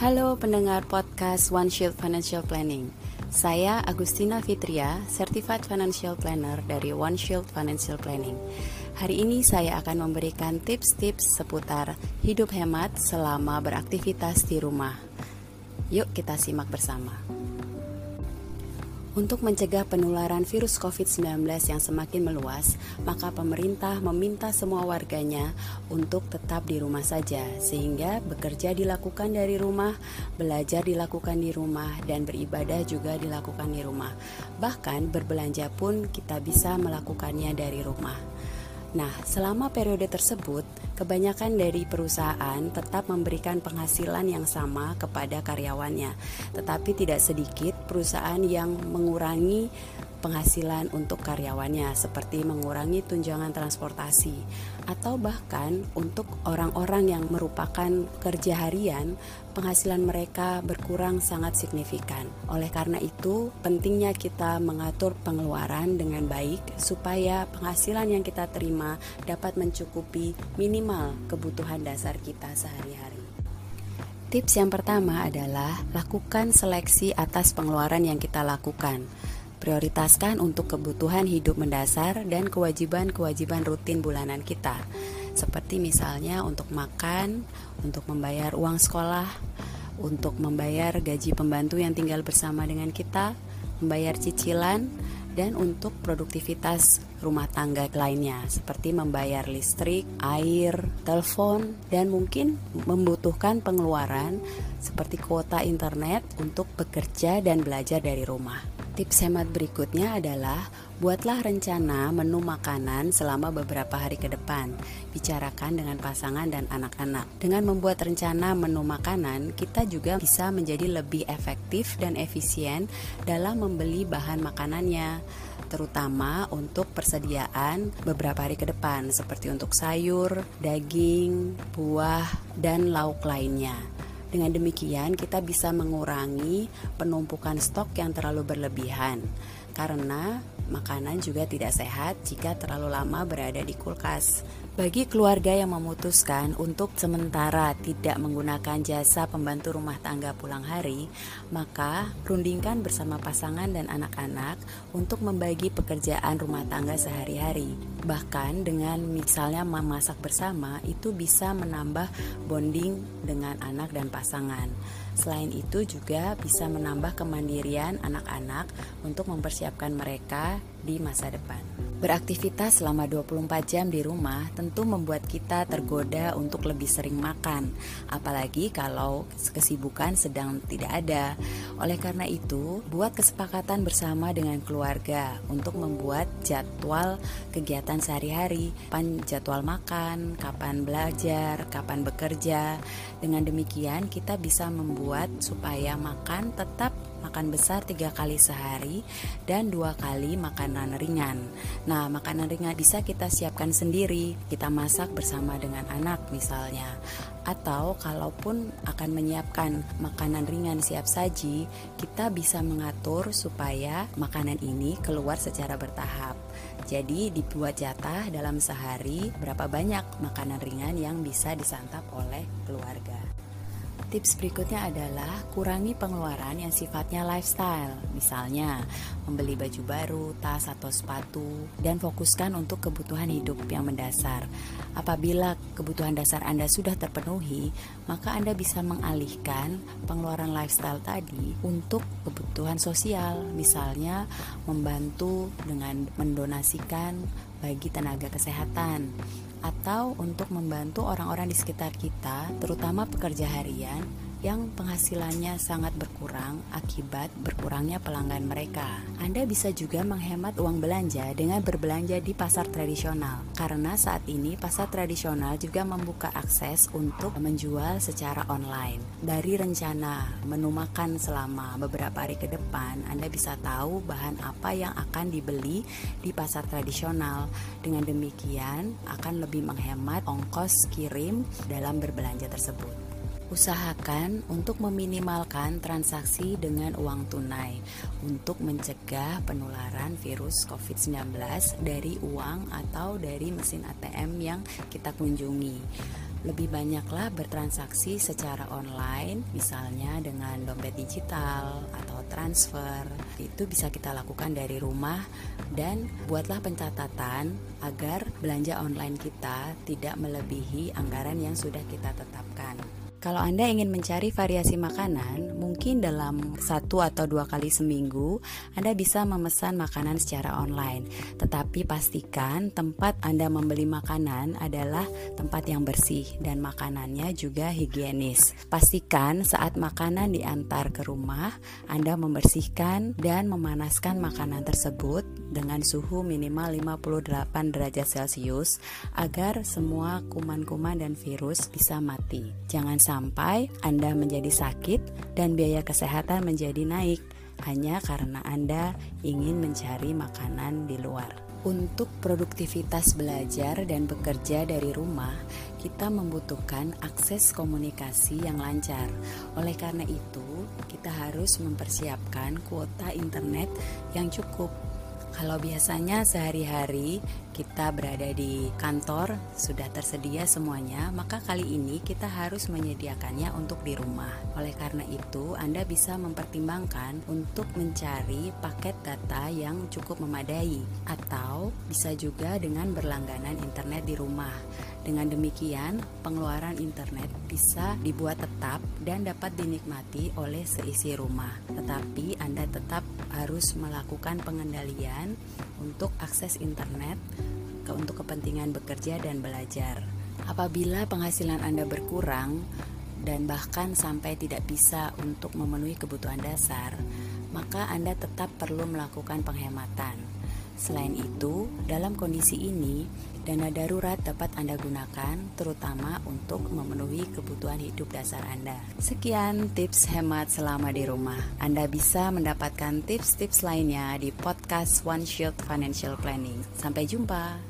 Halo pendengar podcast One Shield Financial Planning. Saya Agustina Fitria, Certified Financial Planner dari One Shield Financial Planning. Hari ini saya akan memberikan tips-tips seputar hidup hemat selama beraktivitas di rumah. Yuk kita simak bersama. Untuk mencegah penularan virus COVID-19 yang semakin meluas, maka pemerintah meminta semua warganya untuk tetap di rumah saja, sehingga bekerja dilakukan dari rumah, belajar dilakukan di rumah, dan beribadah juga dilakukan di rumah. Bahkan berbelanja pun kita bisa melakukannya dari rumah. Nah, selama periode tersebut, kebanyakan dari perusahaan tetap memberikan penghasilan yang sama kepada karyawannya, tetapi tidak sedikit perusahaan yang mengurangi penghasilan untuk karyawannya, seperti mengurangi tunjangan transportasi, atau bahkan untuk orang-orang yang merupakan kerja harian, penghasilan mereka berkurang sangat signifikan. Oleh karena itu, pentingnya kita mengatur pengeluaran dengan baik supaya penghasilan yang kita terima dapat mencukupi minimal kebutuhan dasar kita sehari-hari. Tips yang pertama adalah lakukan seleksi atas pengeluaran yang kita lakukan. Prioritaskan untuk kebutuhan hidup mendasar dan kewajiban-kewajiban rutin bulanan kita, seperti misalnya untuk makan, untuk membayar uang sekolah, untuk membayar gaji pembantu yang tinggal bersama dengan kita, membayar cicilan, dan untuk produktivitas rumah tangga lainnya seperti membayar listrik, air, telepon, dan mungkin membutuhkan pengeluaran seperti kuota internet untuk bekerja dan belajar dari rumah. Tips hemat berikutnya adalah buatlah rencana menu makanan selama beberapa hari ke depan. Bicarakan dengan pasangan dan anak-anak. Dengan membuat rencana menu makanan, kita juga bisa menjadi lebih efektif dan efisien dalam membeli bahan makanannya, terutama untuk persediaan beberapa hari ke depan seperti untuk sayur, daging, buah, dan lauk lainnya. Dengan demikian, kita bisa mengurangi penumpukan stok yang terlalu berlebihan, karena makanan juga tidak sehat jika terlalu lama berada di kulkas. Bagi keluarga yang memutuskan untuk sementara tidak menggunakan jasa pembantu rumah tangga pulang hari, maka rundingkan bersama pasangan dan anak-anak untuk membagi pekerjaan rumah tangga sehari-hari. Bahkan dengan misalnya memasak bersama itu bisa menambah bonding dengan anak dan pasangan. Selain itu juga bisa menambah kemandirian anak-anak untuk mempersiapkan mereka di masa depan. Beraktivitas selama 24 jam di rumah tentu membuat kita tergoda untuk lebih sering makan, apalagi kalau kesibukan sedang tidak ada. Oleh karena itu, buat kesepakatan bersama dengan keluarga untuk membuat jadwal kegiatan sehari-hari, kapan jadwal makan, kapan belajar, kapan bekerja. Dengan demikian, kita bisa membuat supaya makan tetap makan besar tiga kali sehari dan dua kali makanan ringan. Nah, makanan ringan bisa kita siapkan sendiri, kita masak bersama dengan anak misalnya. Atau kalaupun akan menyiapkan makanan ringan siap saji, kita bisa mengatur supaya makanan ini keluar secara bertahap. Jadi dibuat jatah dalam sehari berapa banyak makanan ringan yang bisa disantap oleh keluarga. Tips berikutnya adalah kurangi pengeluaran yang sifatnya lifestyle, misalnya membeli baju baru, tas atau sepatu, dan fokuskan untuk kebutuhan hidup yang mendasar. Apabila kebutuhan dasar Anda sudah terpenuhi, maka Anda bisa mengalihkan pengeluaran lifestyle tadi untuk kebutuhan sosial, misalnya membantu dengan mendonasikan bagi tenaga kesehatan atau untuk membantu orang-orang di sekitar kita, terutama pekerja harian yang penghasilannya sangat berkurang akibat berkurangnya pelanggan mereka. Anda bisa juga menghemat uang belanja dengan berbelanja di pasar tradisional, karena saat ini pasar tradisional juga membuka akses untuk menjual secara online. Dari rencana menu makan selama beberapa hari ke depan, Anda bisa tahu bahan apa yang akan dibeli di pasar tradisional. Dengan demikian, akan lebih menghemat ongkos kirim dalam berbelanja tersebut. Usahakan untuk meminimalkan transaksi dengan uang tunai untuk mencegah penularan virus COVID-19 dari uang atau dari mesin ATM yang kita kunjungi lebih banyaklah bertransaksi secara online, misalnya dengan dompet digital atau transfer. Itu bisa kita lakukan dari rumah dan buatlah pencatatan agar belanja online kita tidak melebihi anggaran yang sudah kita tetapkan. Kalau Anda ingin mencari variasi makanan, mungkin dalam satu atau dua kali seminggu Anda bisa memesan makanan secara online. Tetapi pastikan tempat Anda membeli makanan adalah tempat yang bersih dan makanannya juga higienis. Pastikan saat makanan diantar ke rumah, Anda membersihkan dan memanaskan makanan tersebut dengan suhu minimal 58 derajat Celcius agar semua kuman-kuman dan virus bisa mati. Jangan sampai Anda menjadi sakit dan biaya kesehatan menjadi naik hanya karena Anda ingin mencari makanan di luar. Untuk produktivitas belajar dan bekerja dari rumah, kita membutuhkan akses komunikasi yang lancar. Oleh karena itu, kita harus mempersiapkan kuota internet yang cukup kalau biasanya sehari-hari kita berada di kantor sudah tersedia semuanya, maka kali ini kita harus menyediakannya untuk di rumah. Oleh karena itu, Anda bisa mempertimbangkan untuk mencari paket data yang cukup memadai atau bisa juga dengan berlangganan internet di rumah. Dengan demikian, pengeluaran internet bisa dibuat tetap dan dapat dinikmati oleh seisi rumah. Tetapi Anda tetap harus melakukan pengendalian untuk akses internet untuk kepentingan bekerja dan belajar. Apabila penghasilan Anda berkurang dan bahkan sampai tidak bisa untuk memenuhi kebutuhan dasar, maka Anda tetap perlu melakukan penghematan. Selain itu, dalam kondisi ini, dana darurat dapat Anda gunakan terutama untuk memenuhi kebutuhan hidup dasar Anda. Sekian tips hemat selama di rumah. Anda bisa mendapatkan tips-tips lainnya di podcast One Shield Financial Planning. Sampai jumpa.